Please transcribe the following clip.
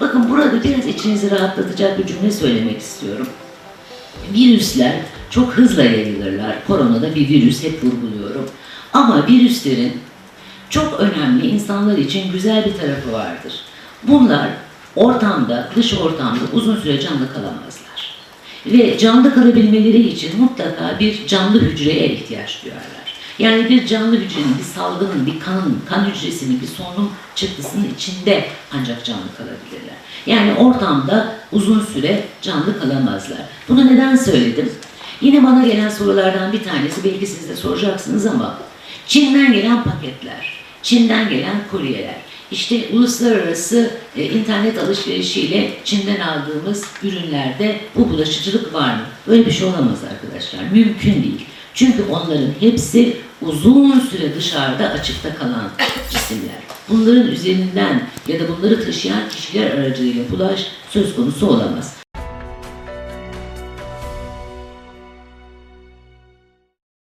bakın burada biraz içinizi rahatlatacak bir cümle söylemek istiyorum. Virüsler çok hızla yayılırlar. Koronada bir virüs hep vurguluyorum. Ama virüslerin çok önemli insanlar için güzel bir tarafı vardır. Bunlar ortamda, dış ortamda uzun süre canlı kalamazlar. Ve canlı kalabilmeleri için mutlaka bir canlı hücreye ihtiyaç duyarlar. Yani bir canlı hücrenin, bir salgının, bir kanın, kan hücresinin, bir solunum çıktısının içinde ancak canlı kalabilirler. Yani ortamda uzun süre canlı kalamazlar. Bunu neden söyledim? Yine bana gelen sorulardan bir tanesi, belki siz de soracaksınız ama Çin'den gelen paketler, Çin'den gelen kuryeler, işte uluslararası e, internet alışverişiyle Çin'den aldığımız ürünlerde bu bulaşıcılık var mı? Böyle bir şey olamaz arkadaşlar. Mümkün değil. Çünkü onların hepsi uzun süre dışarıda açıkta kalan cisimler. Bunların üzerinden ya da bunları taşıyan kişiler aracılığıyla bulaş söz konusu olamaz.